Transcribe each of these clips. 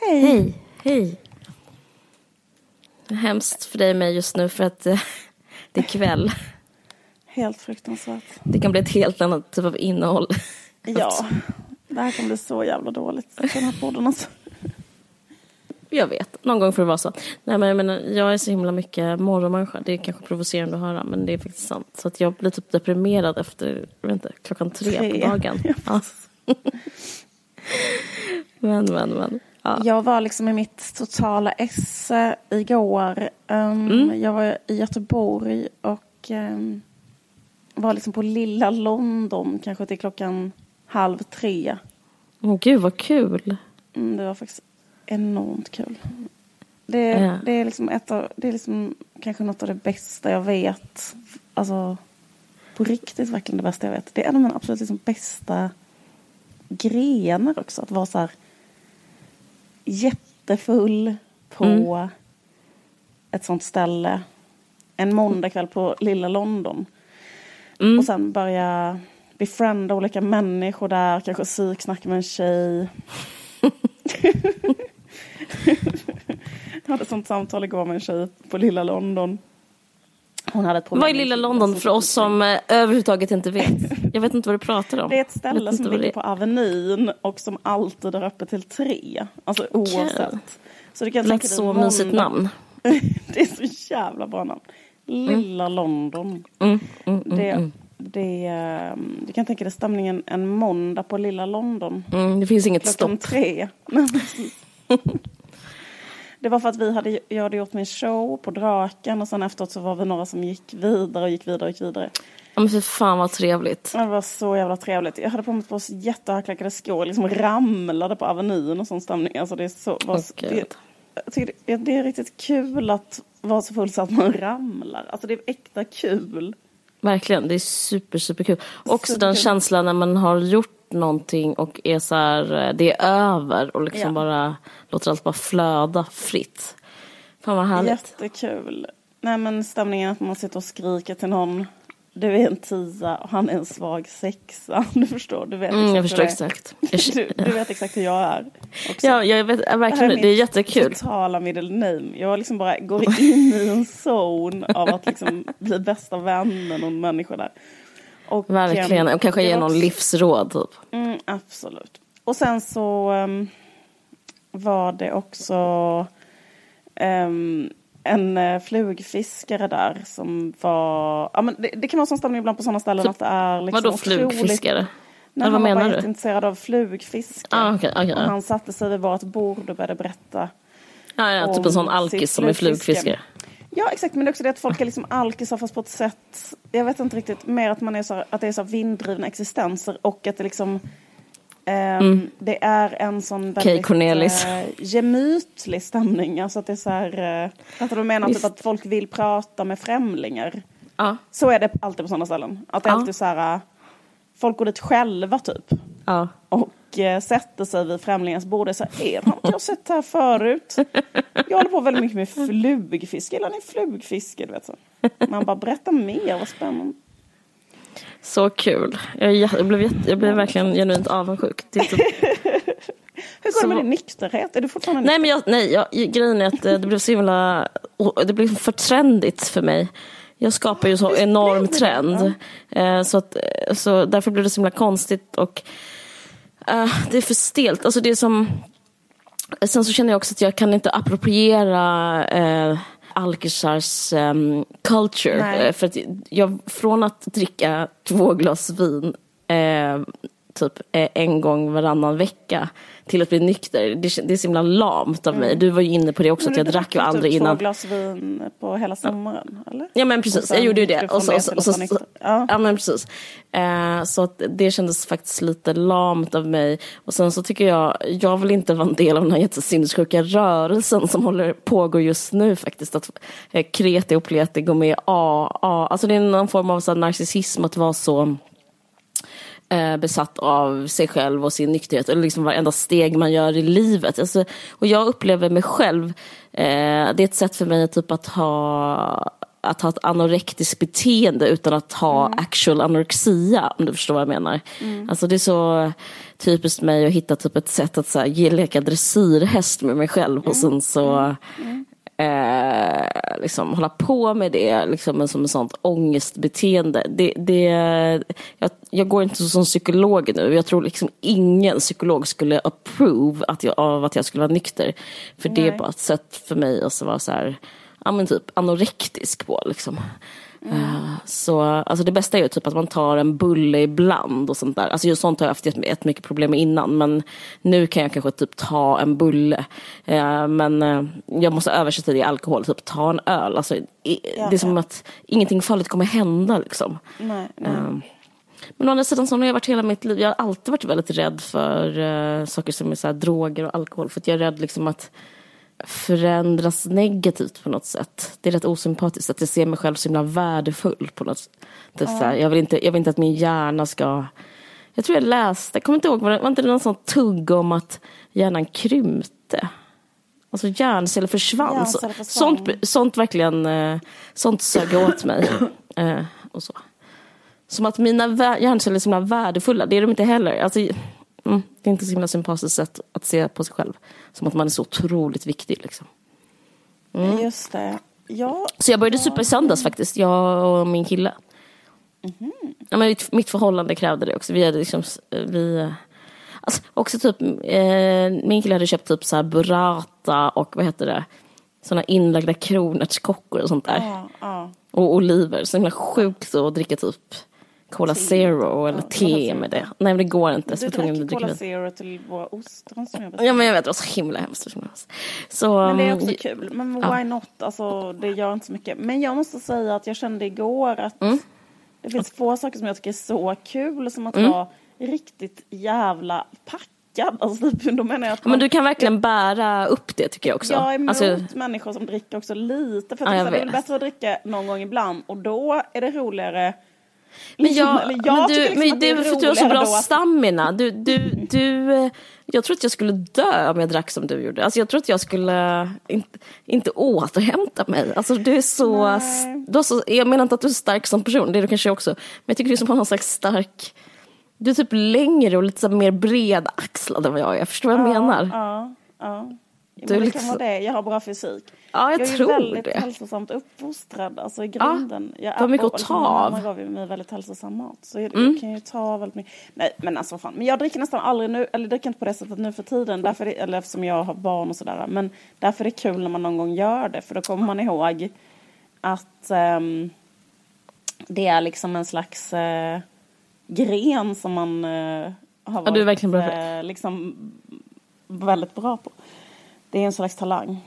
Hej. Hej, hej. Det är hemskt för dig och mig just nu för att eh, det är kväll. Helt fruktansvärt. Det kan bli ett helt annat typ av innehåll. Ja, det här kommer bli så jävla dåligt. Den här podden alltså. Jag vet, någon gång får det vara så. Nej men jag menar, jag är så himla mycket morgonmänniska. Det är kanske provocerande att höra men det är faktiskt sant. Så att jag blir typ deprimerad efter, vet inte, klockan tre, Tre. på dagen. Ja. men, men, men. Ja. Jag var liksom i mitt totala esse igår. Um, Mm. Jag var i Göteborg och um, var liksom på lilla London kanske till klockan halv tre. Åh gud vad kul. Mm, det var faktiskt enormt kul. Det, Ja. det är liksom ett av, det är liksom kanske något av det bästa jag vet. Alltså på riktigt verkligen det bästa jag vet. Det är en av mina absolut liksom bästa grenar också. Att vara så här jättefull på Mm. ett sånt ställe. En måndagkväll på lilla London. Mm. Och sen börja befrienda olika människor där. Kanske psyksnacka med en tjej. jag hade ett sånt samtal igår med en tjej på lilla London. Hon hade ett problem. Vad är Lilla London för oss som eh, överhuvudtaget inte vet? Jag vet inte vad du pratar om. Det är ett ställe som ligger på Avenyn och som alltid är öppet till tre. Alltså oavsett. Så du kan Det lät så måndag- mysigt namn. det är så jävla bra namn. Lilla London. Mm, mm, mm, Det, mm. det, ehm, du kan tänka dig stämningen en måndag på lilla London. Mm, det finns inget Klockan stopp. tre. Det var för att vi hade, jag hade gjort min show på Draken och sen efteråt så var vi några som gick vidare och gick vidare och gick vidare. Ja, men för fan vad trevligt. Det var så jävla trevligt. Jag hade på mig ett par jättehögklackade skor, liksom ramlade på Avenyn och sån stämning. Alltså det är så... Var, Åh, det, jag tycker det, det är riktigt kul att vara så full så att man ramlar. Alltså det är äkta kul. Verkligen, det är super, super kul. Också den Superkul. känslan när man har gjort någonting och är så här, eh, det är över och liksom Ja. bara låter allt bara flöda fritt. Fan vad härligt. Jättekul. Nej men stämningen att man sitter och skriker till någon. Du är en tia och han är en svag sexa. Du förstår, du vet Mm, jag exakt förstår hur exakt. det är. Du, du vet exakt hur jag är. Också. Ja, jag vet, ja, Det här verkligen, det är mitt jättekul. totala middle name. Jag liksom bara går in i en zone av att liksom bli bästa vän med någon människa där. Och, Verkligen, ehm, och kanske ge var någon också- livsråd typ. Mm, absolut. Och sen så ehm, var det också ehm, en uh, flugfiskare där som var... Ja, men det, det kan vara sån stämning ibland på sådana ställen Så- att det är liksom Vadå otroligt- flugfiskare? Nej, Eller vad han var menar du? jätteintresserad av flugfiske. Ah, okej, okej, och han satte sig vid vårt bord och började berätta Ja, ja, typ en sån alkis som är flugfiskare. Ja exakt men det är också det att folk är liksom alkisar fast på ett sätt Jag vet inte riktigt mer att man är så att det är så vinddrivna existenser och att det liksom ehm, Det är en sån väldigt Mm. Cornelis. eh, gemytlig stämning Alltså att det är så här du vad jag menar? Typ att folk vill prata med främlingar Ja, Så är det alltid på sådana ställen Att det är Ja. alltid så här eh, Folk går dit själva typ ja. och sätter sig vid främlingars bord och säger er har inte jag sett det här förut? Jag håller på väldigt mycket med flugfiske. Gillar ni flugfiske? Du vet så. Man bara berätta mer, vad spännande. Så kul. Jag, jag, blev, jag blev verkligen genuint avundsjuk. Typ Hur går det med din nykterhet? Är du fortfarande Nej, men jag, nej jag, grejen är att eh, det blev så himla, det blev för trendigt för mig. Jag skapar ju så enorm trend. Eh, Så, att, eh, så därför blev det så himla konstigt och eh, det är för stelt. Alltså det som, sen så känner jag också att jag kan inte appropriera eh, alkisars um, culture. Nej. Eh, För att jag, från att dricka två glas vin typ en gång varannan vecka till att bli nykter. Det, det är så himla lamt av mig. Du var ju inne på det också, Mm. Men att du jag drack ju aldrig typ innan. två glas vin på hela sommaren, eller? Ja men precis, jag gjorde ju det. du Och så, och så, och så. Ja. ja. men precis. Eh, så att det kändes faktiskt lite lamt av mig. Och sen så tycker jag, jag vill inte vara en del av den här jättesinnessjuka rörelsen som håller pågår just nu faktiskt. Att eh, kreti och pleti går med A, A. Alltså det är någon form av så narcissism att vara så eh, besatt av sig själv och sin nykterhet. Eller liksom varenda steg man gör i livet. Alltså, och jag upplever mig själv, eh, det är ett sätt för mig typ att ha att ha ett anorektiskt beteende utan att ha actual anorexia, om du förstår vad jag menar. Alltså det är så, typiskt mig att hitta typ ett sätt att så här, ge, leka dressyrhäst med mig själv och sen så eh, liksom hålla på med det liksom, som ett sånt ångestbeteende. Det, det, jag, jag går inte som psykolog nu. Jag tror liksom ingen psykolog skulle approve att jag, av att jag skulle vara nykter. För det är Nej. bara ett sätt för mig att vara så här, ja men typ anorektisk på liksom. Eh, Så alltså det bästa är ju typ att man tar en bulle ibland och sånt där. Alltså just sånt har jag haft jätte- jättemycket problem med innan. Men nu kan jag kanske typ ta en bulle. Eh, Men eh, jag måste översätta det i alkohol, typ ta en öl. Alltså, i- det är som att ingenting farligt kommer hända liksom. Nej, nej. Men å andra sidan så har jag varit hela mitt liv, jag har alltid varit väldigt rädd för saker som är så här, droger och alkohol. För att jag är rädd liksom att förändras negativt på något sätt. Det är rätt osympatiskt att jag ser mig själv så himla värdefull på något sätt. Här, jag, vill inte, jag vill inte att min hjärna ska... Jag tror jag läste, jag kommer inte ihåg, var det var inte det någon sån tugg om att hjärnan krympte? Alltså hjärnceller försvann. Hjärnceller försvann. sånt, sånt verkligen, eh, sånt sög åt mig. Eh, och så. Som att mina hjärnceller är så himla värdefulla, det är de inte heller. Alltså, mm, det är inte så himla sympatiskt sätt att se på sig själv. Som att man är så otroligt viktig liksom. Mm. Just det. Ja, Så jag började supa i söndags faktiskt, jag och min kille. Ja, men mitt, mitt förhållande krävde det också. Vi hade liksom, vi, alltså, också typ, eh, min kille hade köpt typ så här burrata och vad heter det, såna inlagda kronärtskockor och sånt där. ja, ja. Och oliver, så himla sjukt att dricka typ Cola Zero eller Ja, te med det. Nej men det går inte. Du jag drack Cola. Zero till våra ostron som jag Ja men jag vet, det var så himla hemskt. så Men det är också mm, kul. Men Ja. why not? Alltså, det gör inte så mycket. Men jag måste säga att jag kände igår att Mm. det finns få saker som jag tycker är så kul som att Mm. vara riktigt jävla packad. Alltså, typ, då menar jag att Ja, men man- du kan verkligen bära upp det tycker jag också. Jag är emot Alltså, människor som dricker också lite. För Ja, att jag det är bättre att dricka någon gång ibland och då är det roligare. Men jag, men tycker du, liksom men du, för att du har så bra då stamina. Du, du, du, eh, jag tror att jag skulle dö om jag drack som du gjorde. Alltså jag tror att jag skulle inte, inte återhämta mig. Alltså du är så, Nej. du så... Jag menar inte att du är stark som person, det är du kanske också. Men jag tycker du är som har någon slags stark... Du är typ längre och lite så mer bredaxlad än vad jag är. Förstår du vad jag menar? Ja, ja. Ja, Du är det lite kan vara det. Jag har bra fysik. Ja, jag jag är tror ju väldigt det. hälsosamt uppfostrad, alltså i grunden. jag har mycket att liksom ta av. mamma gav mig väldigt hälsosam mat. Så jag, Mm. jag kan ju ta väldigt mycket. Nej, men alltså vad fan. Men jag dricker nästan aldrig nu, eller dricker inte på det sättet nu för tiden, därför det, eller eftersom jag har barn och sådär. Men därför är det kul när man någon gång gör det, för då kommer man ihåg att ehm, det är liksom en slags eh, gren som man eh, har Ja, du är verkligen bra eh, liksom väldigt bra på. Det är en slags talang.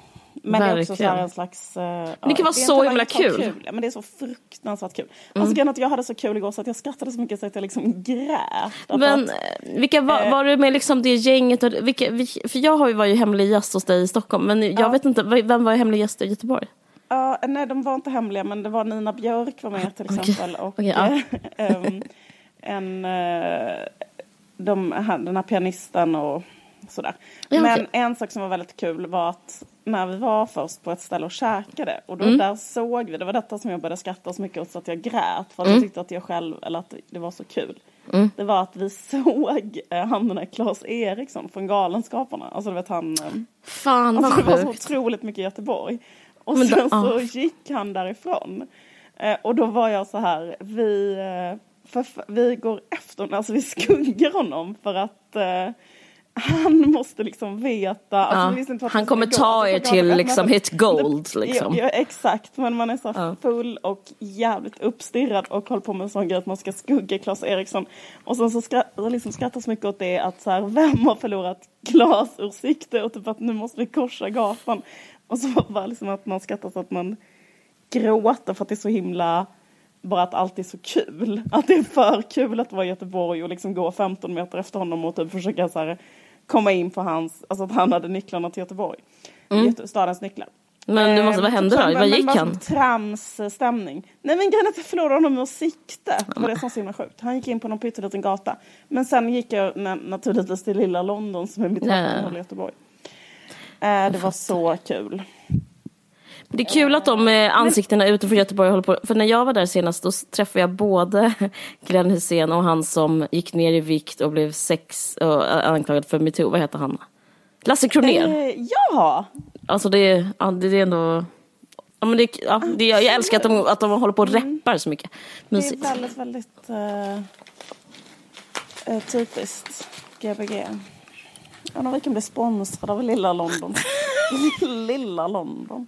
Men det är också så Verkligen. en slags... eh, ja, det kan vara en så himla kul. Ja, men det är så fruktansvärt kul. Mm. Alltså grejen är att jag hade så kul igår så att jag skrattade så mycket så att jag liksom grät. Men att, eh, vilka var, var du med liksom det gänget? Och, vilka, vilka, för jag har ju varit hemlig gäst hos dig i Stockholm. Men jag Ja. vet inte, vem var hemlig gäst i Göteborg? ja, nej, de var inte hemliga men det var Nina Björk var med till exempel. Och Okej, ja. eh, ehm, en, eh, de, den här pianisten och sådär. Ja, men okej. en sak som var väldigt kul var att när vi var först på ett ställe och käkade och då Mm. där såg vi, det var detta som jag började skratta så mycket åt så att jag grät för att Mm. jag tyckte att jag själv, eller att det var så kul. Det var att vi såg eh, han den där Claes Eriksson från Galenskaparna, alltså du vet han eh, Fan vad Alltså det var så otroligt mycket i Göteborg. Och Men då- sen så ah. gick han därifrån. Eh, och då var jag så här, vi, eh, för, för, vi går efter honom, alltså vi skuggar honom för att eh, han måste liksom veta. Alltså, Ja, han kommer ta Alltså, er till galet. liksom hit gold Ja, liksom. Ja, exakt, men man är så Ja. full och jävligt uppstirrad och håller på med en sån grej att man ska skugga Claes Eriksson. Och sen så skrattar liksom skrattar så mycket åt det att så här, vem har förlorat Claes ur sikte och typ att nu måste vi korsa gatan. Och så det liksom att man skrattar så att man gråter för att det är så himla bara att allt är så kul. Att det är för kul att vara i Göteborg och liksom gå 15 meter efter honom och typ försöka så här, komma in på hans, alltså att han hade nycklarna till Göteborg. Göte- Stadens nycklar. Mm. Men du måste, vad Eh, hände då? men- Vad gick han? Tramsstämning. Nej men grejen är att jag förlorade honom ur sikte. Det var det som var så himla sjukt. Han gick in på någon pytteliten gata. Men sen gick jag na- naturligtvis till lilla London som är mitt vattenhål i Göteborg. Eh, det var så kul. Det är kul att de eh, ansiktena utanför Göteborg håller på. För när jag var där senast då träffade jag både Glenn Hussein och han som gick ner i vikt och blev sex och eh, anklagad för metoo. Vad heter han? Lasse Kronér. Eh, ja! Alltså det, är- ja, det är ändå... Ja, men det, ja, det, jag älskar att de, att de håller på och reppar så mycket. Det är Mysigt. väldigt, väldigt eh, typiskt Gbg. Undrar om vi kan bli sponsrade av lilla London. lilla London.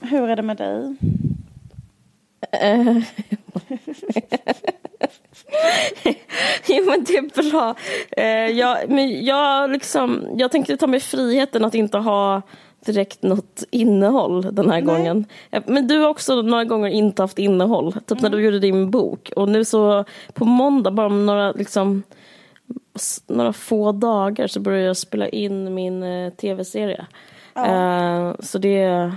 Hur är det med dig? Jo men det är bra. Eh, jag, men jag, liksom, jag tänkte ta mig friheten att inte ha direkt något innehåll den här gången. Eh, Men du har också några gånger inte haft innehåll. Typ när du gjorde din bok. Och nu så på måndag, bara om några, liksom, några få dagar så börjar jag spela in min eh, tv-serie. Eh, så det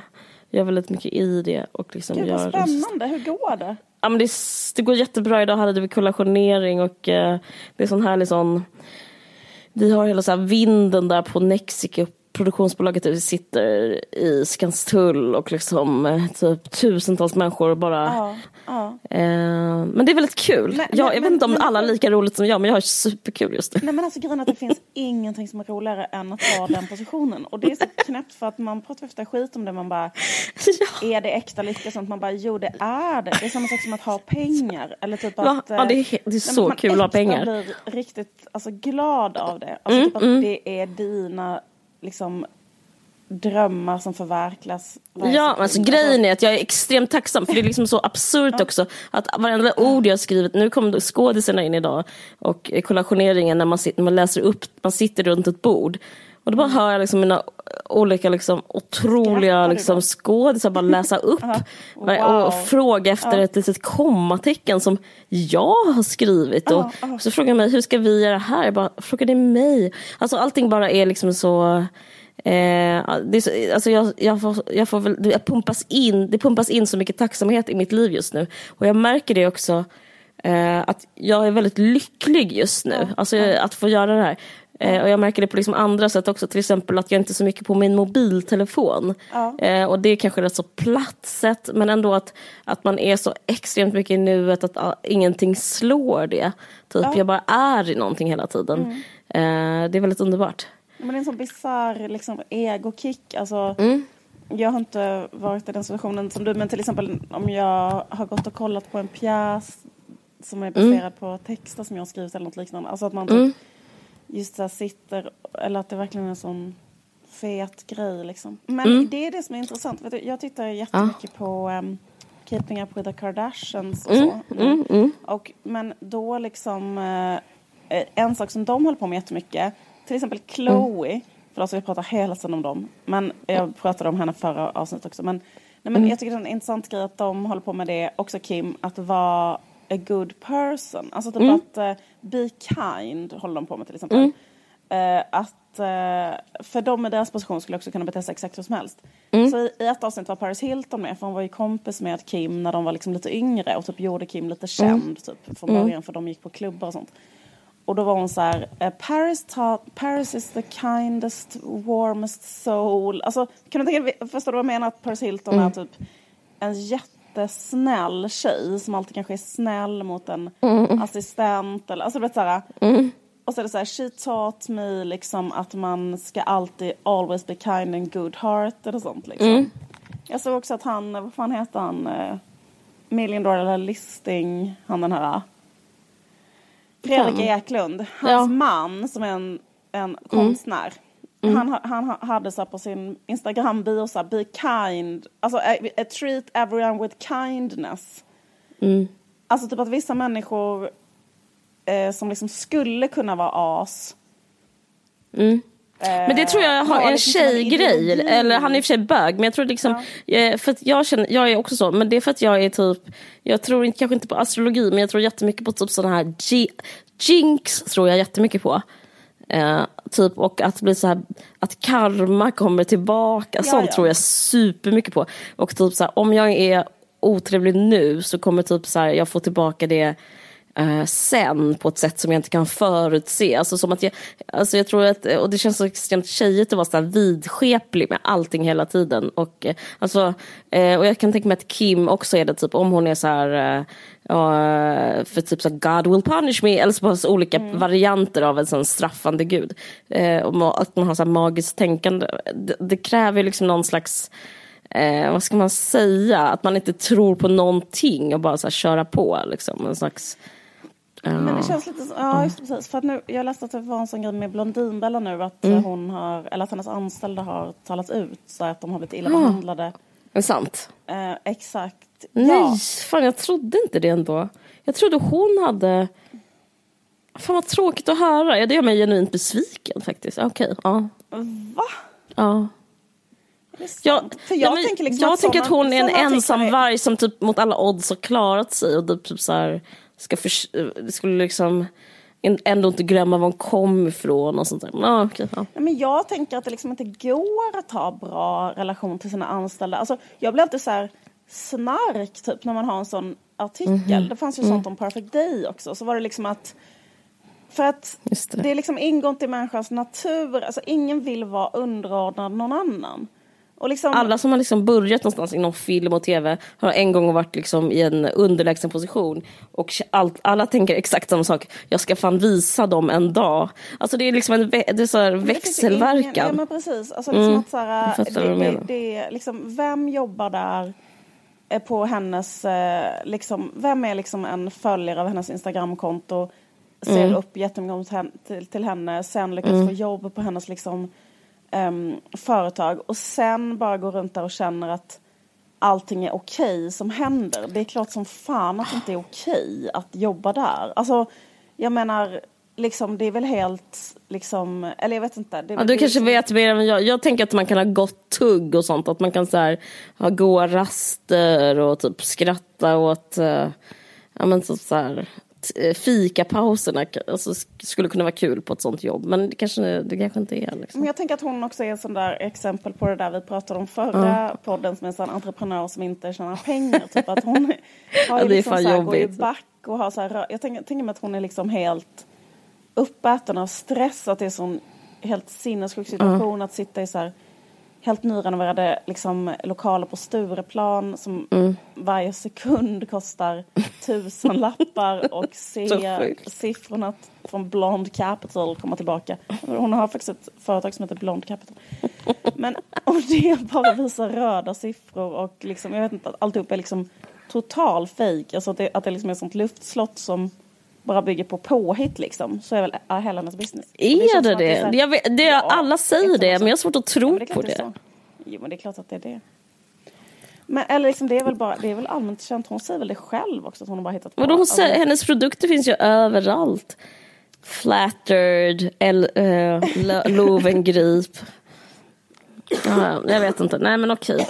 jag är väldigt mycket i det. Och liksom Gud vad gör- spännande, hur går det? Ja, men det, det går jättebra. Idag hade vi kollationering och eh, det är sån härlig sån... Vi har hela så här vinden där på Nexico, produktionsbolaget där vi sitter i Skanstull och liksom eh, typ tusentals människor bara... Ja, ja. Eh, men det är väldigt kul. Men- jag, men- jag vet inte om men- alla har lika roligt som jag men jag har superkul just nu. Nej men alltså grejen att det finns ingenting som är roligare än att ha den positionen. Och det är så knäppt för att man pratar ofta skit om det. Man bara, ja. är det äkta lycka? Sånt man bara, jo det är det. Det är samma sak som att ha pengar. Eller typ att... Ja, det är eh, det är nej, så men man kul att ha pengar. blir riktigt alltså, glad av det. Alltså Mm, typ att det är dina liksom, drömmar som förverkligas. Ja, alltså grejen är att jag är extremt tacksam för det är liksom så absurt också att varenda ord jag har skrivit, nu kom skådisarna in idag och kollationeringen när man, sitter, när man läser upp, man sitter runt ett bord och då bara hör jag liksom mina olika liksom otroliga liksom skådisar bara läsa upp Wow. och fråga efter ett litet kommatecken som jag har skrivit. Och, och så frågar jag mig, hur ska vi göra här? Jag bara, frågar det mig? Alltså allting bara är liksom så Eh, det så, alltså jag, jag, får, jag får väl, jag pumpas in, det pumpas in så mycket tacksamhet i mitt liv just nu. Och jag märker det också, eh, att jag är väldigt lycklig just nu. Alltså att få göra det här. Eh, och jag märker det på liksom andra sätt också, till exempel att jag inte är så mycket på min mobiltelefon. Ja. Eh, och det är kanske rätt så platt sätt, men ändå att, att man är så extremt mycket i nuet att ah, ingenting slår det. Typ, jag bara är i någonting hela tiden. Eh, det är väldigt underbart. Men det är en sån bisarr liksom, egokick. Alltså, Mm. Jag har inte varit i den situationen som du, men till exempel om jag har gått och kollat på en pjäs som är baserad Mm. på texter som jag har skrivit eller något liknande. Alltså att man typ just här sitter, eller att det verkligen är en sån fet grej liksom. Men Mm. det är det som är intressant. Vet du, jag tittar jättemycket på um, Keeping Up With The Kardashians och Mm, så. nu. Och, men då liksom, eh, en sak som de håller på med jättemycket, till exempel Chloe, för alltså jag pratar hela tiden om dem, men jag pratade om henne förra avsnittet också. Men, nej, men jag tycker det är en intressant grej att de håller på med det, också Kim, att vara a good person. Alltså typ att eh, be kind håller de på med till exempel. Eh, att eh, för dem i deras position skulle också kunna bete sig exakt hur som helst. Så i, i ett avsnitt var Paris Hilton med för hon var ju kompis med Kim när de var liksom lite yngre och typ gjorde Kim lite känd typ från början för de gick på klubbar och sånt. Och då var hon så här, Paris, ta, Paris is the kindest, warmest soul. Alltså, kan du tänka, förstår du vad jag menar? Att Paris Hilton är typ en jättesnäll tjej som alltid kanske är snäll mot en assistent. Eller, alltså, du vet, så här, Och så är det så här, she taught me liksom att man ska alltid always be kind and good hearted och sånt liksom. Jag såg också att han, vad fan heter han, eh, Million Dollar Listing, han den här Fredrik? Eklund, hans Ja. man som är en, en konstnär. Han, ha- han ha- hade så på sin Instagram-bio så här, be kind, alltså eh, eh, treat everyone with kindness. Alltså typ att vissa människor eh, som liksom skulle kunna vara as. Men det tror jag har en liksom som en tjejgrej, ideologi. eller han är i och för sig bög, men jag tror liksom, eh, för jag känner, jag är också så, men det är för att jag är typ, jag tror inte, kanske inte på astrologi, men jag tror jättemycket på typ sådana här jinx, tror jag jättemycket på. Eh, typ och att bli så här, att karma kommer tillbaka, Ja, sånt ja. tror jag supermycket på. Och typ så här, om jag är otrevlig nu så kommer typ så här, jag få tillbaka det eh, sen på ett sätt som jag inte kan förutse. Alltså, som att jag, alltså jag tror att, och det känns så extremt tjejigt att vara så här vidskeplig med allting hela tiden. Och, eh, alltså, eh, och jag kan tänka mig att Kim också är det, typ om hon är så här eh, Ja, för typ så God will punish me, eller så bara så olika mm. varianter av en sån straffande gud. Eh, att man har så magiskt tänkande. Det, det kräver liksom någon slags, eh, vad ska man säga, att man inte tror på någonting och bara så köra på. Liksom. En slags, uh, Men det känns lite, ja just precis. För att nu, jag läste att det var en sån grej med Blondinbella nu, att, mm. hon har, eller att hennes anställda har talat ut så att de har blivit illa behandlade. Mm. Sant? Eh, exakt. Nej, ja. fan jag trodde inte det ändå. Jag trodde hon hade... Fan vad tråkigt att höra. Ja, det gör mig genuint besviken faktiskt. Okej, okay, ja. Va? Ja. Jag, För jag, ja, tänker, liksom jag att, tänker att hon är en ensam varg som typ mot alla odds har klarat sig och typ, typ så här, ska för, skulle liksom ändå inte glömma var hon kom ifrån och sånt där. Men, okay, ja. men jag tänker att det liksom inte går att ha bra relation till sina anställda. Alltså, jag blir alltid så här snark typ när man har en sån artikel. Mm -hmm. Det fanns ju mm. sånt om Perfect Day också. Så var det liksom att för att det. det är liksom ingått i människans natur. Alltså ingen vill vara underordnad någon annan. Liksom... Alla som har liksom börjat någonstans inom film och tv har en gång varit liksom i en underlägsen position. Och allt, alla tänker exakt samma sak. Jag ska fan visa dem en dag. Alltså det är liksom en det är så här växelverkan. Ingen, ja men precis. Alltså liksom mm. att så här, det, det, det, liksom, vem jobbar där på hennes, eh, liksom, vem är liksom en följare av hennes Instagramkonto ser mm. upp jättemycket till, till henne, sen lyckas mm. få jobb på hennes liksom um, företag och sen bara gå runt där och känner att allting är okej okay som händer. Det är klart som fan att det inte är okej okay att jobba där. Alltså, jag menar, liksom, det är väl helt, liksom, eller jag vet inte. Det, ja, du kanske liksom... vet mer än jag. Jag tänker att man kan ha gott tugg och sånt. Att man kan så här, ha goa raster och typ skratta åt, uh, ja men så, så här, Eh, fikapauserna alltså, skulle kunna vara kul på ett sånt jobb. Men det kanske, det kanske inte är. Liksom. Men jag tänker att hon också är sånt där exempel på det där vi pratade om förra mm. podden som är en sån entreprenör som inte tjänar pengar. typ att hon har ja, liksom så här, går i back och har så här, jag tänker, tänker mig att hon är liksom helt uppäten av stress. Att det är sån helt sinnessjuk situation mm. att sitta i så här helt nyrenoverade liksom, lokaler på Stureplan som mm. varje sekund kostar tusen lappar och se siffrorna från Blond Capital komma tillbaka. Hon har faktiskt ett företag som heter Blond Capital. Men om det bara visar röda siffror och liksom, jag vet inte, alltihop är liksom total fejk. Alltså att det, att det liksom är ett sånt luftslott som bara bygger på påhitt liksom, så är väl är hela hennes business. Är det det? det, är här, vet, det ja, alla säger det, men jag har svårt att tro ja, på det. det jo, men det är klart att det är det. Men eller liksom, det är väl bara, det är väl allmänt känt, hon säger väl det själv också, att hon har bara hittat på. Vadå, hon säger, alltså, hennes produkter finns ju överallt. Flattered, El, uh, Lovengrip. ja, jag vet inte, nej men okej.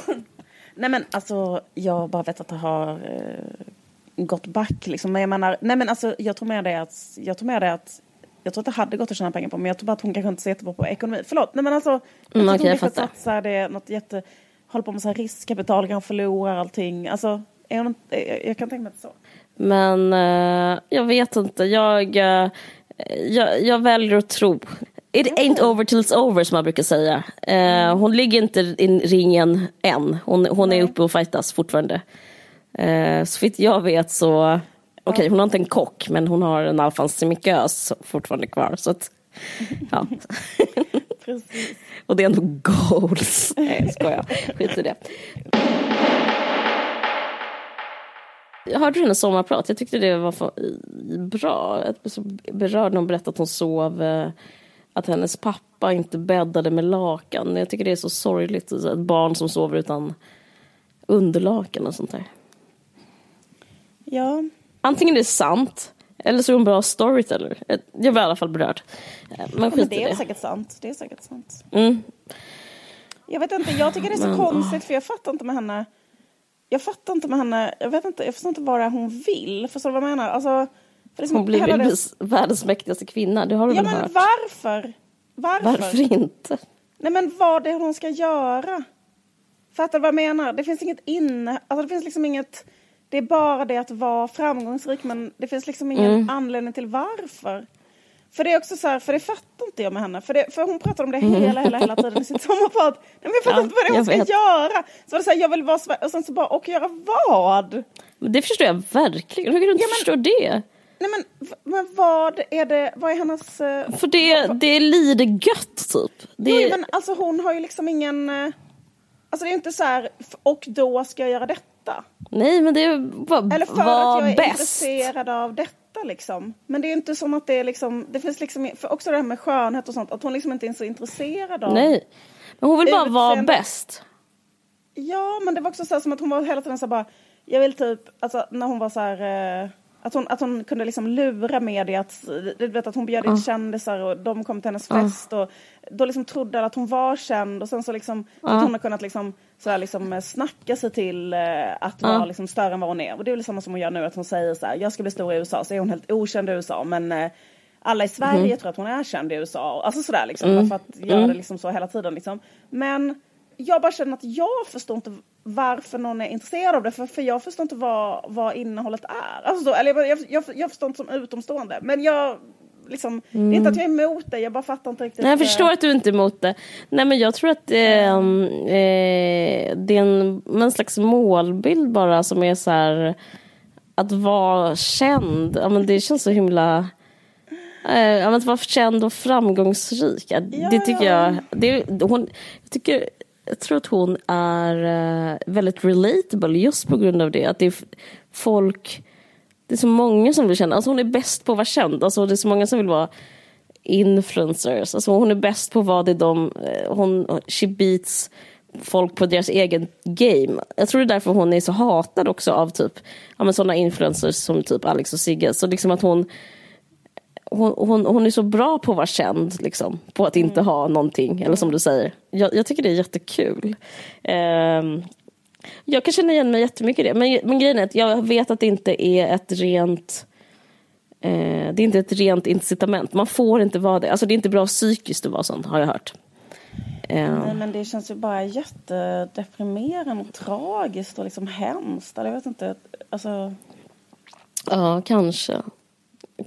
Nej men alltså, jag bara vet att det har uh, gått back liksom. Men jag menar, nej men alltså jag tror med det att, jag tror med det att jag tror att det hade gått att tjäna pengar på men jag tror bara att hon kanske inte ser jättebra på ekonomi. Förlåt, nej men alltså. Jag mm, tror okay, hon kanske satsar det något jätte, håller på med så här riskkapital, kanske förlorar allting. Alltså, är hon, jag, jag kan tänka mig att det så. Men uh, jag vet inte, jag, uh, jag, jag väljer att tro. It ain't over till it's over som man brukar säga. Uh, hon ligger inte i ringen än. Hon, hon är uppe och fightas fortfarande. Uh, så vitt jag vet så Okej, okay, hon har inte en kock, men hon har en alfansemikös fortfarande kvar. Så att, ja. Precis. Och det är ändå goals. Nej, jag skojar. Skit i det. Hörde du hennes sommarprat? Jag tyckte det var bra. Jag berörd när hon berättade att hon sov, eh, att hennes pappa inte bäddade med lakan. Jag tycker det är så sorgligt. Ett barn som sover utan underlakan och sånt där. Ja, antingen är det sant eller så är hon bra storyteller. Jag var i alla fall berörd. Men, ja, men det är det. säkert sant. Det är säkert sant. Mm. Jag vet inte, jag tycker det är så men, konstigt för jag fattar inte med henne. Jag fattar inte med henne, jag vet inte, jag förstår inte vad det är hon vill. Förstår du vad jag menar? Alltså, liksom, hon blir väl det... världens mäktigaste kvinna, det har du ja, väl men hört? varför? Varför? Varför inte? Nej men vad det är hon ska göra. Fattar du vad jag menar? Det finns inget inne... Alltså det finns liksom inget... Det är bara det att vara framgångsrik men det finns liksom ingen Mm. anledning till varför. För det är också så här, för det fattar inte jag med henne. För, det, för hon pratar om det Mm. hela, hela, hela tiden i sitt sommarprat. Nej, men jag fattar Ja, inte vad det är hon ska vet. göra. Så det så här, jag vill vara. Och sen så bara, och göra vad? Men Det förstår jag verkligen. Hur kan du inte Ja, men- förstå det? Nej men, men vad är det, vad är hennes... eh, För det, det är lite gött typ. Det, Jo, men alltså hon har ju liksom ingen... eh, Alltså det är inte så här, och då ska jag göra detta. Nej men det var, Eller för var att jag är bäst. intresserad av detta liksom. Men det är inte som att det är liksom, det finns liksom, för också det här med skönhet och sånt, att hon liksom inte är så intresserad av. Nej. Men hon vill bara vara bäst. Ja, men det var också så här som att hon var hela tiden så här bara, jag vill typ, alltså när hon var så här, eh, att hon, att hon kunde liksom lura media att, du vet att hon bjöd in kändisar och de kom till hennes fest och då liksom trodde alla att hon var känd och sen så liksom, så att hon har kunnat liksom, så här liksom eh, snacka sig till eh, att vara liksom större än vad hon är. Och det är väl samma som hon gör nu, att hon säger så här, jag ska bli stor i USA, så är hon helt okänd i USA, men eh, alla i Sverige tror att hon är känd i USA. Alltså sådär liksom, bara för att göra det liksom så hela tiden liksom. Men jag bara känner att jag förstår inte varför någon är intresserad av det, för, för jag förstår inte vad, vad innehållet är. Alltså så, eller jag, jag, jag, förstår inte som utomstående, men jag liksom, det är inte att jag är emot det, jag bara fattar inte riktigt. Nej, jag eh, förstår att du inte är emot det. Nej men jag tror att är, um, eh, det är en, en slags målbild bara som är så här att vara känd. Ja, men det känns så himla... Eh, att vara känd och framgångsrik. Ja, det tycker ja. jag... Det, hon, jag, tycker, jag tror att hon är eh, väldigt relatable just på grund av det. Att det är folk... Det är så många som vill känna... Alltså hon är bäst på att vara känd. Alltså det är så många som vill vara influencers. Alltså hon är bäst på vad det är de... Eh, hon, she beats folk på deras egen game. Jag tror det är därför hon är så hatad också av typ ja, men sådana influencers som typ Alex och Sigge. Så liksom att hon, hon, hon, hon är så bra på att vara känd, liksom, på att inte ha någonting. Eller som du säger. Jag, jag tycker det är jättekul. Ehm, jag kan känna igen mig jättemycket i det. Men, men grejen är att jag vet att det inte är ett rent Eh, det är inte ett rent incitament. Man får inte vara det. Alltså det är inte bra psykiskt att vara sån, har jag hört. Eh, Nej men det känns ju bara jättedeprimerande och tragiskt och liksom hemskt. Eller Jag vet inte, alltså... Ja, kanske.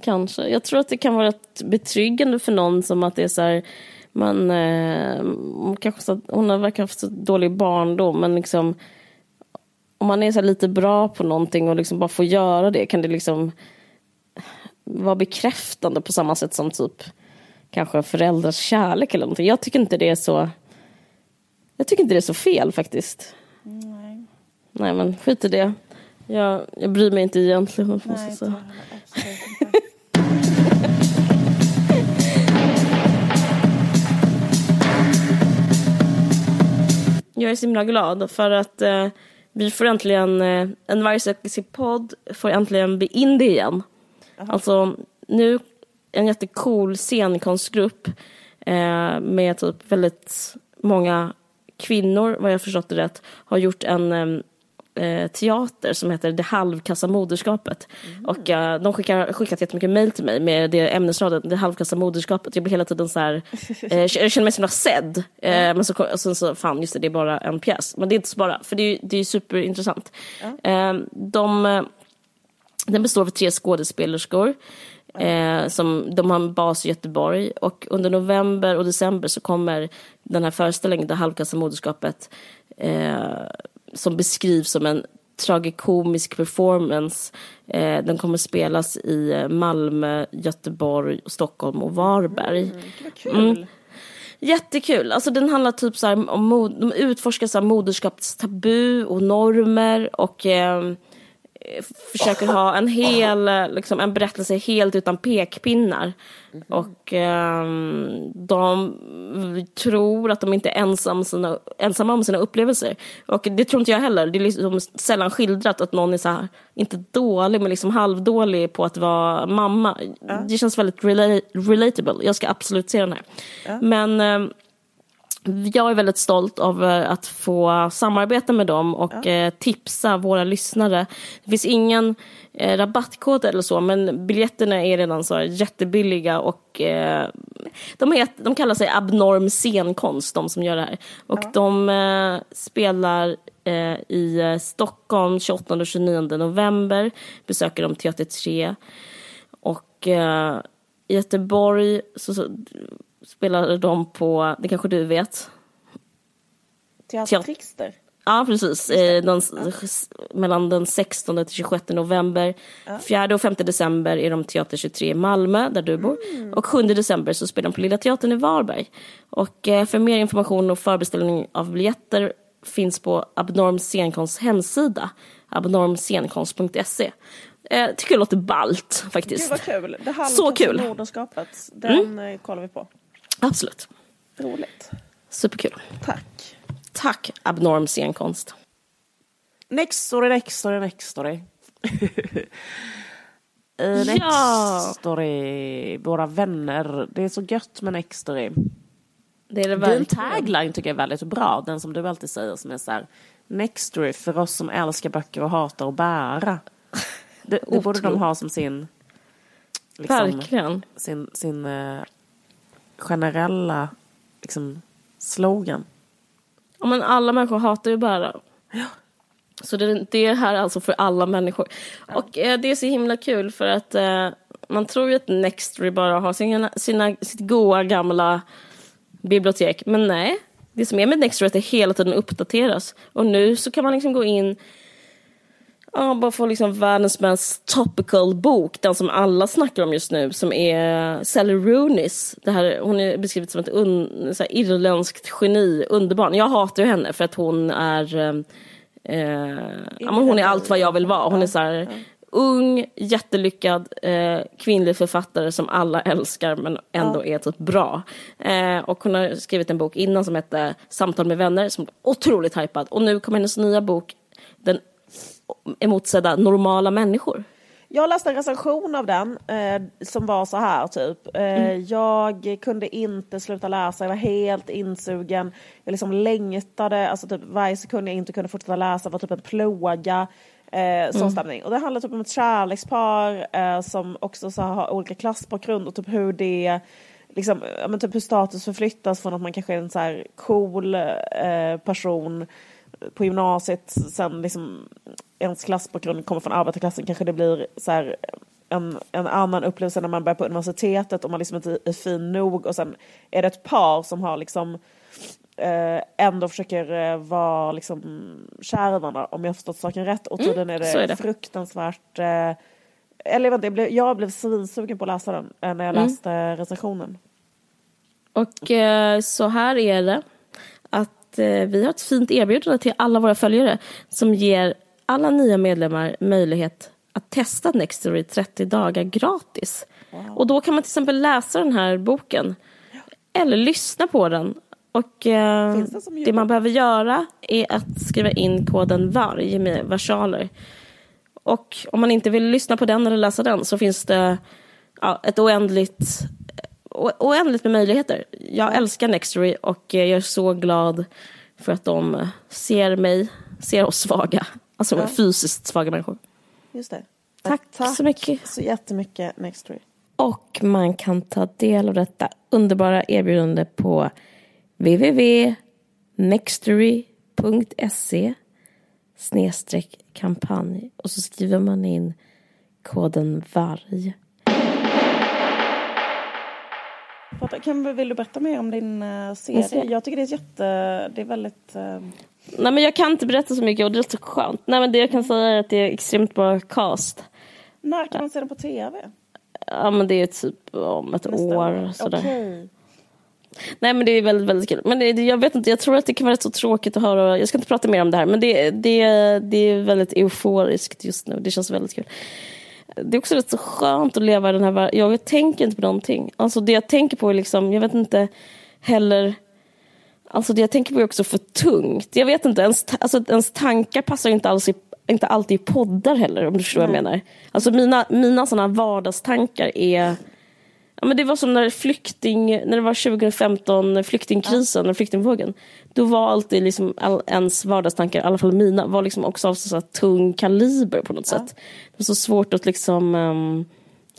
Kanske. Jag tror att det kan vara rätt betryggande för någon som att det är så här, man, eh, kanske så, hon har verkar ha haft så dålig barndom, men liksom om man är så lite bra på någonting och liksom bara får göra det kan det liksom vara bekräftande på samma sätt som typ kanske föräldrars kärlek eller någonting. Jag tycker inte det är så jag tycker inte det är så fel faktiskt. Nej, Nej men skit i det. Jag, jag bryr mig inte egentligen. måste nej inte säga. Jag är så himla glad för att eh, vi får äntligen, eh, en varje podd får äntligen bli in det igen. Alltså nu en jättecool scenkonstgrupp eh, med typ väldigt många kvinnor, vad jag förstått det rätt, har gjort en eh, teater som heter Det halvkassa moderskapet. Och eh, de skickar skickat jättemycket mejl till mig med det ämnesraden, Det halvkassa moderskapet. Jag blir hela tiden så här, eh, jag känner mig så himla sedd. Eh, men så, och sen så, fan just det, det är bara en pjäs. Men det är inte så bara, för det är det är superintressant. Eh, de, den består av tre skådespelerskor. Eh, som, de har en bas i Göteborg och under november och december så kommer den här föreställningen, Det halvkassa moderskapet, eh, som beskrivs som en tragikomisk performance. Eh, den kommer spelas i eh, Malmö, Göteborg, Stockholm och Varberg. Vad kul. Jättekul. Alltså den handlar typ så om mod, de utforskar så här moderskapets tabu och normer och eh, försöker ha en hel, eh, liksom en berättelse helt utan pekpinnar. Och eh, de tror att de inte är ensam sina, ensamma om sina upplevelser. Och det tror inte jag heller. Det är liksom sällan skildrat att någon är så här, inte dålig men liksom halvdålig på att vara mamma. Det känns väldigt rela- relatable. Jag ska absolut se den här. Men eh, jag är väldigt stolt över att få samarbeta med dem och ja. eh, tipsa våra lyssnare. Det finns ingen eh, rabattkod eller så, men biljetterna är redan så jättebilliga och eh, de, är, de kallar sig Abnorm scenkonst, de som gör det här. Och ja. de eh, spelar eh, i eh, Stockholm 28 och 29 november, besöker de Teater 3 och i Göteborg så, så spelade de på, det kanske du vet? Teater Trixter? Ja, precis. Eh, den, ja. Mellan den 16 till 26 november. Ja. 4 och 5 december är de Teater 23 i Malmö, där du bor. Mm. Och 7 december så spelar de på Lilla Teatern i Varberg. Och eh, för mer information och förbeställning av biljetter finns på Abnorm Scenkonsts hemsida, abnormscenkonst.se. Eh, tycker det låter ballt faktiskt. Gud vad kul. Det Så kul. Moderskapet, den mm. Kollar vi på. Absolut. Roligt. Superkul. Tack. Tack, abnorm scenkonst. Next story, next story, next story. uh, next ja. story, våra vänner. Det är så gött med next story. Det är det. Din tagline tycker jag är väldigt bra, den som du alltid säger som är så här Next story för oss som älskar böcker och hatar att bära. Det, det borde de ha som sin liksom, Verkligen. Sin, sin uh, generella liksom, slogan. Ja, men alla människor hatar ju bära. Ja. Så det, det här är alltså för alla människor. Ja. Och eh, det är så himla kul för att eh, man tror ju att Nextory bara har sina, sina, sitt goa gamla bibliotek. Men nej, det som är med Nextory är att det hela tiden uppdateras. Och nu så kan man liksom gå in Ja, bara få liksom världens mest topical bok, den som alla snackar om just nu, som är Sally Rooney's. Det här, hon är beskriven som ett un, så här, irländskt geni, underbarn. Jag hatar ju henne för att hon är, eh, eh ja, hon är allt vad jag vill vara. Hon är så här, ung, jättelyckad eh, kvinnlig författare som alla älskar men ändå ja. är typ bra. Eh, och hon har skrivit en bok innan som hette Samtal med vänner som otroligt hypad. Och nu kommer hennes nya bok, den emotsedda normala människor. Jag läste en recension av den eh, som var så här typ. Eh, mm. Jag kunde inte sluta läsa, jag var helt insugen. Jag liksom längtade, alltså typ varje sekund jag inte kunde fortsätta läsa var typ en plåga. Eh, sån mm. stämning. Och det handlar typ om ett kärlekspar eh, som också så har olika klassbakgrund och typ hur det liksom, men typ hur status förflyttas från att man kanske är en så här cool eh, person på gymnasiet, sen liksom ens klassbakgrund kommer från arbetarklassen kanske det blir så här, en, en annan upplevelse när man börjar på universitetet och man liksom inte är fin nog och sen är det ett par som har liksom eh, ändå försöker eh, vara liksom kär i varandra om jag har förstått saken rätt och mm, tydligen är det, är det. fruktansvärt eh, eller vänta, jag blev, jag blev svinsugen på att läsa den eh, när jag mm. läste recensionen. Och eh, så här är det att eh, vi har ett fint erbjudande till alla våra följare som ger alla nya medlemmar möjlighet att testa Nextory 30 dagar gratis. Wow. Och då kan man till exempel läsa den här boken eller lyssna på den. Och eh, det, det, man behöver göra är att skriva in koden VARG med versaler. Och om man inte vill lyssna på den eller läsa den så finns det ja, ett oändligt, oändligt med möjligheter. Jag älskar Nextory och jag är så glad för att de ser mig, ser oss svaga Alltså ja. fysiskt svaga människor. Just det. Tack, tack så mycket. så jättemycket Nextory. Och man kan ta del av detta underbara erbjudande på www.nextory.se snedstreck kampanj och så skriver man in koden VARG. Kan, vill du berätta mer om din uh, serie? Jag tycker det är jätte, det är väldigt uh, Nej men jag kan inte berätta så mycket och det är så skönt. Nej men det jag kan säga är att det är extremt bra cast. När kan man se den på tv? Ja men det är typ om ett Nästa år. Sådär. Okay. Nej men det är väldigt, väldigt kul. Men det, jag vet inte, jag tror att det kan vara så tråkigt att höra. Jag ska inte prata mer om det här men det, det, det är väldigt euforiskt just nu. Det känns väldigt kul. Det är också rätt så skönt att leva i den här världen. Jag tänker inte på någonting. Alltså det jag tänker på är liksom, jag vet inte heller Alltså det jag tänker på är också för tungt. Jag vet inte, ens, alltså, ens tankar passar inte, alls i, inte alltid i poddar heller om du förstår mm. vad jag menar. Alltså mina, mina sådana vardagstankar är Ja, men det var som när, flykting, när det var 2015, flyktingkrisen, ja. flyktingvågen. Då var alltid liksom all, ens vardagstankar, i alla fall mina, var liksom också av så, så tung kaliber på något ja. sätt. Det var så svårt att liksom um,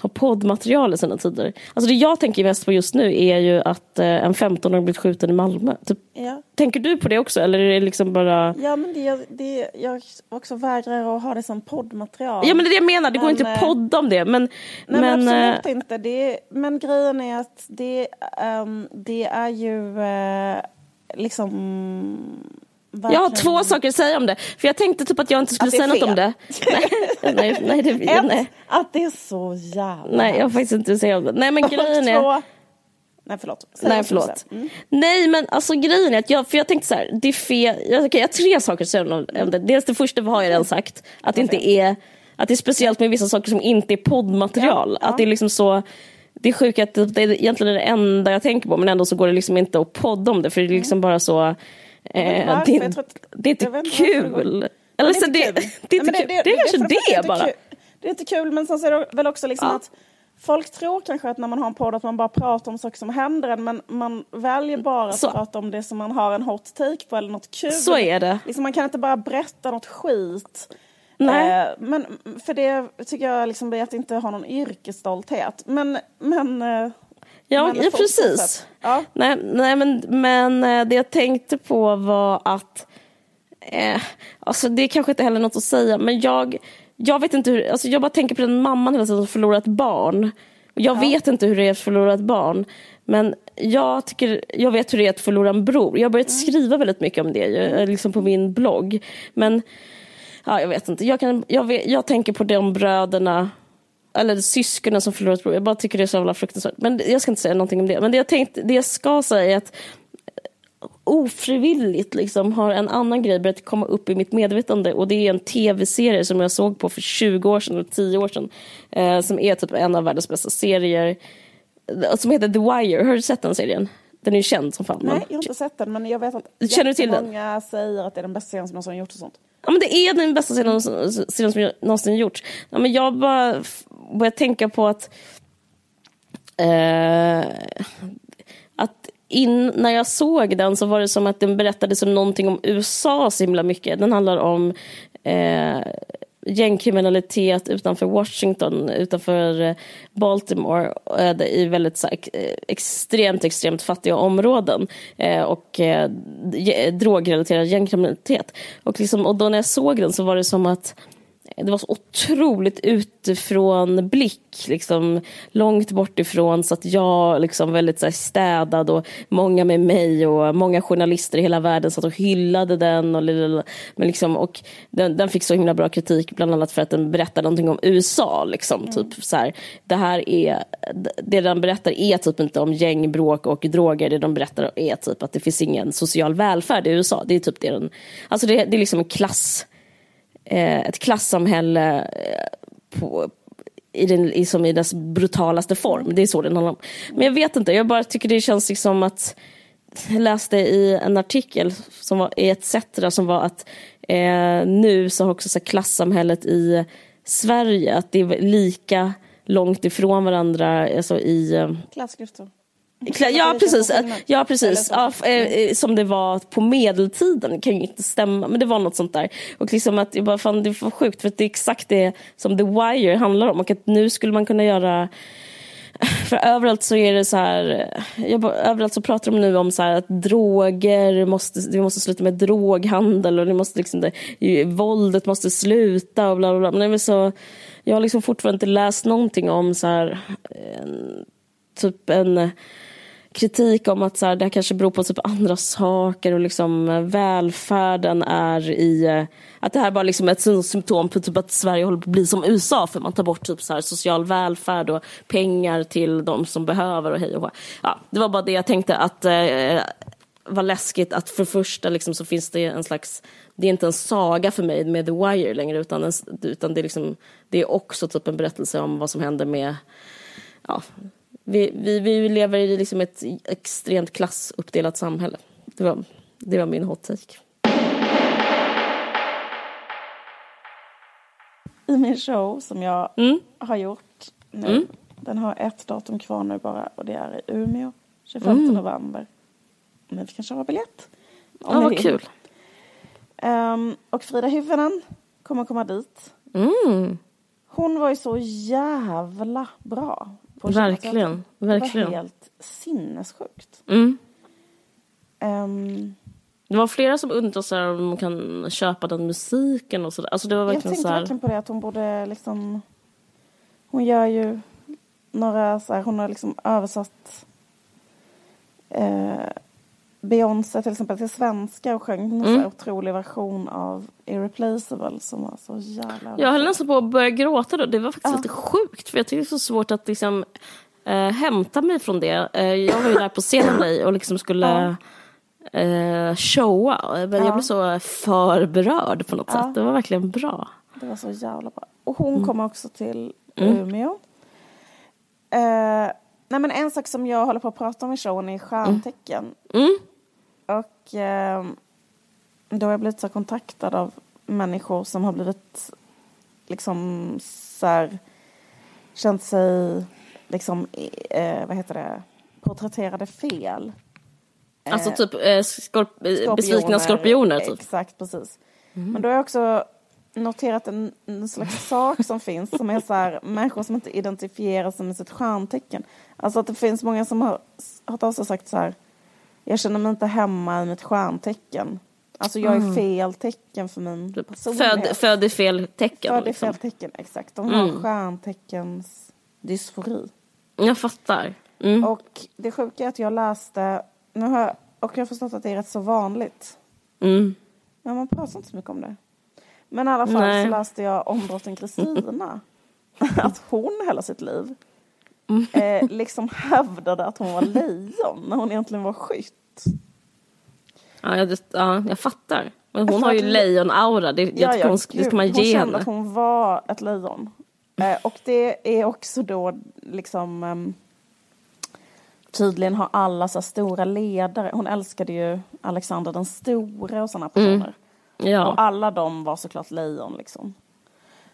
ha poddmaterial i sina tider. Alltså det jag tänker mest på just nu är ju att eh, en 15-åring blivit skjuten i Malmö. Typ, ja. Tänker du på det också eller är det liksom bara... Ja men det, det, jag också vägrar att ha det som poddmaterial. Ja men det är det jag menar, det men, går inte att eh, podda om det. Men, nej, men, men absolut äh... inte. Det, men grejen är att det, um, det är ju uh, liksom Verkligen. Jag har två saker att säga om det. För jag tänkte typ att jag inte skulle säga något om det. nej, nej, nej, det, Ett, nej. att det är så jävla Nej, jag har faktiskt inte säga om det. Nej, men grejen är... Nej, förlåt. Säg nej, förlåt. Mm. Nej, men alltså grejen är att jag, för jag tänkte så här, det är fel. Jag, okay, jag har tre saker att säga om det. Dels det första har jag redan sagt, att det inte är, att det är speciellt med vissa saker som inte är poddmaterial. Ja, ja. Att det är liksom så, det är sjukt att det är egentligen det enda jag tänker på, men ändå så går det liksom inte att podda om det, för det är liksom bara så Eh, det, är, det är inte kul. Eller så det, det är kul. Det kanske det bara. Det är inte kul men sen så är det väl också liksom att Folk tror kanske att när man har en podd att man bara pratar om saker som händer en men man väljer bara att så. prata om det som man har en hot take på eller något kul. Så är det. Liksom man kan inte bara berätta något skit. Nej. Eh, men för det tycker jag liksom blir att inte ha någon yrkesstolthet. Men, men eh, Ja, ja precis. Ja. Nej, nej, men, men eh, det jag tänkte på var att eh, alltså det är kanske inte heller något att säga, men jag, jag vet inte hur, alltså jag bara tänker på den mamman hela tiden som förlorat barn. Jag ja. vet inte hur det är att förlora ett barn, men jag, tycker, jag vet hur det är att förlora en bror. Jag har börjat mm. skriva väldigt mycket om det, mm. liksom på min blogg. Men ja, jag vet inte, jag, kan, jag, vet, jag tänker på de bröderna eller syskonen som förlorat bror. Jag bara tycker det är så jävla fruktansvärt. Men jag ska inte säga någonting om det. Men det jag, tänkt, det jag ska säga är att ofrivilligt liksom har en annan grej börjat komma upp i mitt medvetande och det är en tv-serie som jag såg på för 20 år sedan, eller 10 år sedan. Eh, som är typ en av världens bästa serier. Som heter The Wire, har du sett den serien? Den är ju känd som fan. Nej, jag har inte sett den men jag vet att Känner du till många säger att det är den bästa serien som någonsin gjorts och sånt. Ja men det är den bästa serien som någonsin gjorts. Ja, men jag bara börjar tänka på att eh, att in, när jag såg den så var det som att den berättade som någonting om USA så himla mycket. Den handlar om eh, gängkriminalitet utanför Washington, utanför eh, Baltimore eh, i väldigt så här, eh, extremt, extremt fattiga områden och drogrelaterad gängkriminalitet. Och, liksom, och då när jag såg den så var det som att det var så otroligt utifrån blick, liksom, långt bort ifrån så att jag liksom väldigt så här, städad och många med mig och många journalister i hela världen satt och hyllade den. Och, men liksom, och den, den fick så himla bra kritik bland annat för att den berättar någonting om USA. Liksom, mm. typ, så här, det, här är, det den berättar är typ inte om gängbråk och droger, det de berättar är typ att det finns ingen social välfärd i USA. Det är typ det den, alltså det, det är liksom en klass Eh, ett klassamhälle eh, på, i, den, i, som i dess brutalaste form. Det är så den handlar om. Men jag vet inte, jag bara tycker det känns liksom att jag läste i en artikel som var i ETC som var att eh, nu så har också så klassamhället i Sverige, att det är lika långt ifrån varandra alltså i... Eh, Klassklyftor. Ja precis, ja, precis. Ja, eh, eh, som det var på medeltiden, kan ju inte stämma, men det var något sånt där. Och liksom att jag bara fann det var sjukt för det är exakt det som The Wire handlar om och att nu skulle man kunna göra för överallt så är det så här, jag bara, överallt så pratar de nu om så att droger, måste, vi måste sluta med droghandel och det måste liksom det, våldet måste sluta och bla bla bla. Men det så, jag har liksom fortfarande inte läst någonting om så här, en, typ en kritik om att så här, det här kanske beror på typ andra saker och liksom eh, välfärden är i... Eh, att det här bara liksom är ett symptom på typ att Sverige håller på att bli som USA för man tar bort typ så här social välfärd och pengar till de som behöver och hej och hå. Ja, det var bara det jag tänkte att eh, eh var läskigt att för första liksom så finns det en slags det är inte en saga för mig med The Wire längre utan, en, utan det, är liksom, det är också typ en berättelse om vad som händer med ja, vi, vi, vi lever i liksom ett extremt klassuppdelat samhälle. Det var, det var min hot take. I min show som jag mm. har gjort nu, mm. Den har ett datum kvar nu bara och det är i Umeå 25 november. Ni kanske har biljett? Om Ja, vad vill. kul. Ehm, och Frida Hyvönen kommer komma dit. Mm, Hon var ju så jävla bra. På Kinateatern. verkligen, Det var verkligen. helt sinnessjukt. Mm. Ehm, Det var flera som undrade så här, om man kan köpa den musiken och sådär. Alltså det var jag verkligen tänkte så här, verkligen på det att hon borde liksom... Hon gör ju några så här, hon har liksom översatt eh, Beyoncé till exempel till svenska och sjöng en Mm. otrolig version av Irreplaceable som var så jävla... Jag höll nästan på att börja gråta då. Det var faktiskt Ja. lite sjukt. För jag tycker det är så svårt att liksom, eh, hämta mig från det. Eh, jag var ju där på scenen med dig och liksom skulle eh, showa. Men Ja. jag blev så för berörd på något Ja. sätt. Det var verkligen bra. Det var så jävla bra. Och hon Mm. kommer också till Umeå. Eh, nej men en sak som jag håller på att prata om i showen är stjärntecken. Mm. Och eh, då har jag blivit så kontaktad av människor som har blivit liksom så här, känt sig liksom, eh, vad heter det, porträtterade fel. Eh, Alltså typ eh, skorp- eh, besvikna skorpioner. Typ. Exakt, precis. Men då har jag också noterat en, en slags sak som finns som är så här, människor som inte identifierar sig med sitt stjärntecken. Alltså att det finns många som har hört av sig och sagt så här, jag känner mig inte hemma i mitt stjärntecken. Alltså jag är fel tecken för min personlighet. Mm. Född, född i fel tecken. Född i liksom. fel tecken, exakt. De har Mm. stjärnteckens dysfori. Jag fattar. Mm. Och det sjuka är att jag läste, nu har jag, och jag har förstått att det är rätt så vanligt. Mm. Ja, man pratar inte så mycket om det. Men i alla fall Nej. så läste jag om drottning Kristina. att hon hela sitt liv Mm. Eh, liksom hävdade att hon var lejon när hon egentligen var skytt. Ja, jag, ja, jag fattar. Men hon har ju lejonaura. Det, tycker hon, det ska man hon ge kände henne. att hon var ett lejon. Eh, och det är också då liksom ehm, Tydligen har alla så stora ledare, hon älskade ju Alexander den store och sådana personer. Och Ja. alla de var såklart lejon liksom.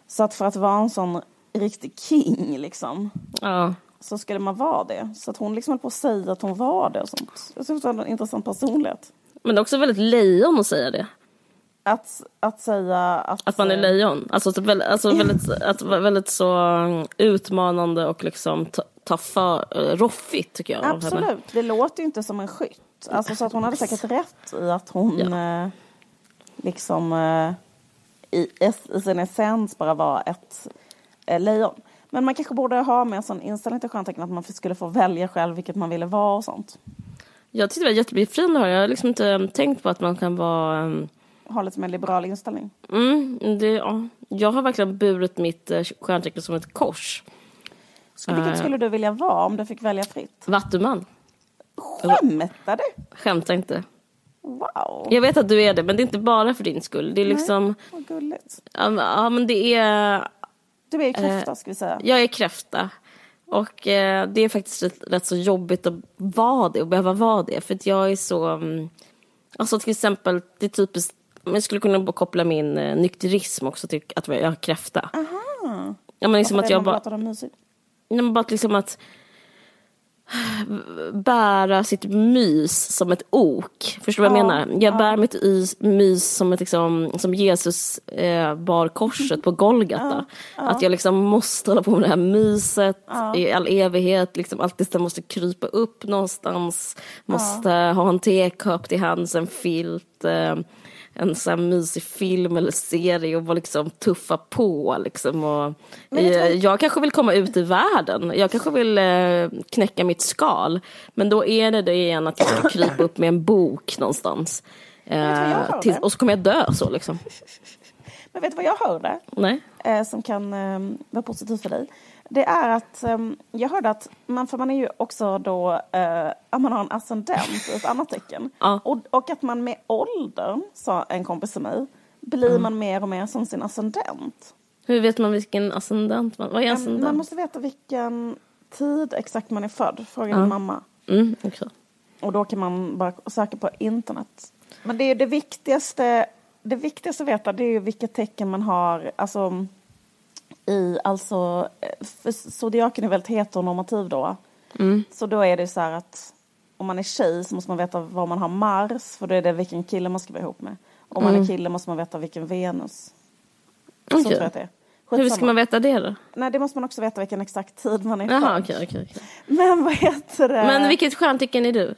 Så att för att vara en sån riktig king liksom, ja. Så skulle man vara det. Så att hon liksom höll på att säga att hon var det och sånt. Jag tyckte det var en intressant personlighet. Men det är också väldigt lejon att säga det. Att, att säga att... Att man är eh, lejon. Alltså, att väldigt, alltså väldigt, att väldigt så mm, utmanande och liksom ta, ta för, uh, roffigt tycker jag. Absolut, det låter ju inte som en skytt. Alltså så att hon hade säkert rätt i att hon eh, liksom eh, i, i sin essens bara var ett eh, lejon. Men man kanske borde ha med en sån inställning till stjärntecken att man skulle få välja själv vilket man ville vara och sånt. Jag tyckte det var jättebefriande att höra. Jag har liksom inte um, tänkt på att man kan vara... Um, Ha lite mer liberal inställning. mm, det, ja. Jag har verkligen burit mitt uh, stjärntecken som ett kors. Så vilket Eh. skulle du vilja vara om du fick välja fritt? Vattuman. Skämtar du? Skämta inte. Wow, Jag vet att du är det, men det är inte bara för din skull. Det är liksom... vad gulligt. Ja, men det är... Du är ju kräfta ska vi säga. Jag är kräfta. Och eh, det är faktiskt rätt, rätt så jobbigt att vara det och behöva vara det. För att jag är så... mm, Alltså till exempel, det är typiskt... Jag skulle kunna koppla min eh, nykterism också till att jag har kräfta. Aha. Ja, men liksom att jag bara... Nej, men bara att liksom att bära sitt mys som ett ok. Förstår du vad jag Ja, menar? Jag bär mitt mys som, ett, liksom, som Jesus eh, bar korset på Golgata. Att jag liksom måste hålla på med det här myset i all evighet. Liksom alltid så måste krypa upp någonstans. Måste ha en tekopp till hands, en filt. Eh, en sån här mysig film eller serie och bara liksom tuffa på liksom. Och, Men jag tror- jag kanske vill komma ut i världen. Jag kanske vill eh, knäcka mitt skal. Men då är det det igen att jag ska krypa upp med en bok någonstans. Eh, tills, och så kommer jag dö så liksom. Men vet du vad jag hörde? Nej. eh, som kan eh, vara positivt för dig. Det är att eh, jag hörde att man, för man är ju också då, att man har en ascendent, ett annat tecken. Ja. Och, och att man med åldern, sa en kompis till mig, blir man mer och mer som sin ascendent. Hur vet man vilken ascendent man... Vad är Eh, ascendent? Man måste veta vilken tid exakt man är född, fråga din mamma. Mm, okej. Och då kan man bara söka på internet. Men det är ju det viktigaste, det viktigaste att veta det är ju vilket tecken man har, alltså i, alltså, eh, zodiaken är väldigt heteronormativ då. Så då är det så här att om man är tjej så måste man veta var man har Mars, för då är det vilken kille man ska vara ihop med. Om man är kille måste man veta vilken Venus. Så Okej. tror jag att det är. Hur Skitsamma. ska man veta det då? Nej, det måste man också veta vilken exakt tid man är Jaha, född. okej, okej. okej. Men vad heter det? Men vilket stjärntecken är du?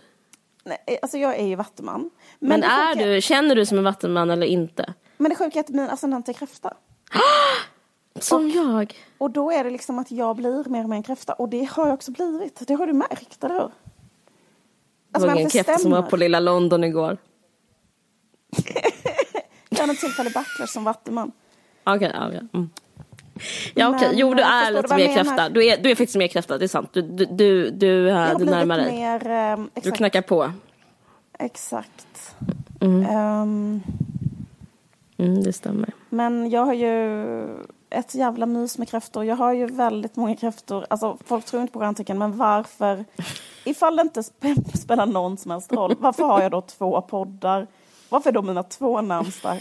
Nej, alltså jag är ju vattuman. Men, det är sjuka- du, känner du som en vattenman eller inte? Men det sjuka är att min ascendent är kräfta. Som jag. Och då är det liksom att jag blir mer och mer en kräfta. Och det har jag också blivit. Det har du märkt, eller hur? Det Alltså, var men en det kräfta som var på lilla London igår. Jag hade en tillfällig backlash som vattuman. Okej, ja, okej. Mm. Ja okej, Men, jo du eh, är du lite mer jag kräfta. Du är, du är faktiskt mer kräfta, det är sant. Du, du, du, du, Jag äh, har du närmar dig. mer... Eh, Du exakt. knackar på. exakt. Mm. Ehm, Mm, det stämmer. men jag har ju ett jävla mys med kräftor. Jag har ju väldigt många kräftor. Alltså folk tror inte på stjärntecken, men varför? Ifall det inte sp- spelar någon som helst roll, varför har jag då två poddar? Varför är då mina två närmsta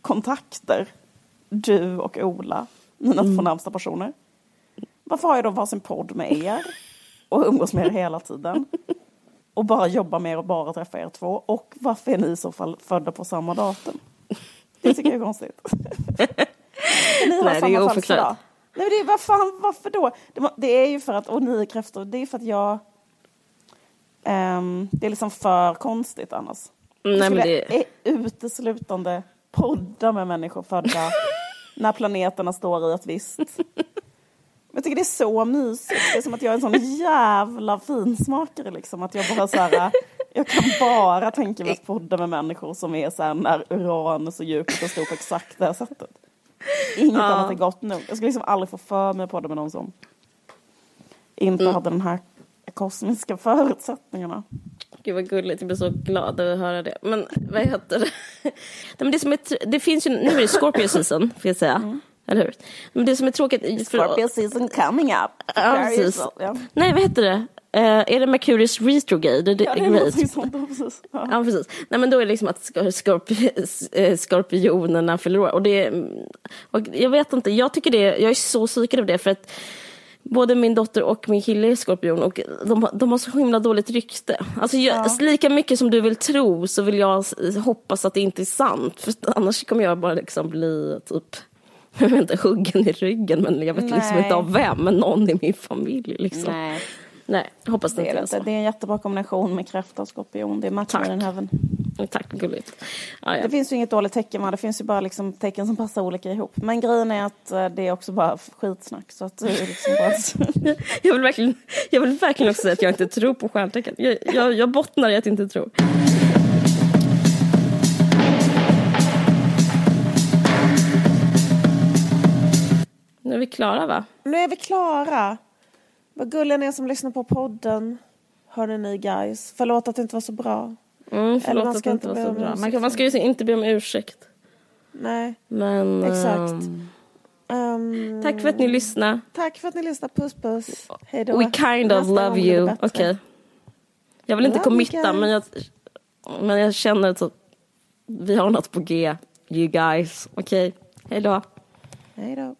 kontakter du och Ola, mina två närmsta personer? Varför har jag då varsin podd med er och umgås med er hela tiden? Och bara jobbar med er och bara träffar er två? Och varför är ni i så fall födda på samma datum? Det tycker jag är konstigt. ni har Nej, samma födelsedag. Nej, men det är, vad fan, varför då? Det, må- det är ju för att, och ni är kräftor, det är för att jag... ehm, det är liksom för konstigt annars. Mm, nej, Jag men det- e- uteslutande podda med människor födda när planeterna står i ett visst... Jag tycker det är så mysigt. Det är som att jag är en sån jävla finsmakare liksom. Att jag bara så här, jag kan bara tänka mig att podda med människor som är så här när Uranus och Jupiter står på exakt det här sättet. Inget Ja. annat är gott nog. Jag skulle liksom aldrig få för mig att podda med någon som inte Mm. hade den här kosmiska förutsättningarna. Gud vad gulligt, jag blir så glad över att höra det. Men vad heter det? Nej, men det, som är, det finns ju, nu är det Scorpio season, får jag säga. Eller hur? Men det som är tråkigt... för- Scorpio season coming up. Ja, precis. Ja. Nej, vad heter det? Eh, är det Mercurius retrograde? Det Ja, det är någonting sånt. ja, Precis. Ja. Ja, precis. Nej, men då är det liksom att skor- skorpi eh, skorpionerna fyller år. Och det, och jag vet inte, jag tycker det, jag är så psykad av det för att både min dotter och min kille är skorpion och de, har- de har så himla dåligt rykte. Alltså jag, Lika mycket som du vill tro så vill jag hoppas att det inte är sant. För annars kommer jag bara liksom bli typ jag vet inte, huggen i ryggen men jag vet liksom Nej. inte av vem, men någon i min familj. Liksom. Nej, Nej, hoppas det det inte det är inte. så. Det är en jättebra kombination med kräfta och skorpion. Det är match med den heaven. Tack, vad gulligt. Ja, ja. Det finns ju inget dåligt tecken va? Det finns ju bara liksom tecken som passar olika ihop. Men grejen är att eh, det är också bara skitsnack. Så att det är liksom bara... Jag vill, verkligen, jag vill verkligen också säga att jag inte tror på stjärntecken. Jag, jag, jag bottnar i att inte tro. Nu är vi klara va? nu är vi klara. Vad gulliga ni är som lyssnar på podden. Hörni ni guys. Förlåt att det inte var så bra. Mm, förlåt man att ska det inte var så bra. Man, kan- man ska ju inte be om ursäkt. Nej. Men Exakt. Ehm, tack för att ni lyssnade. tack för att ni lyssnade. Puss puss. Hej då. We kind of Nästa love you. Okej. Jag vill inte Love committa men jag, men jag känner att vi har något på G. You guys. Okej. Hej då. Hej då.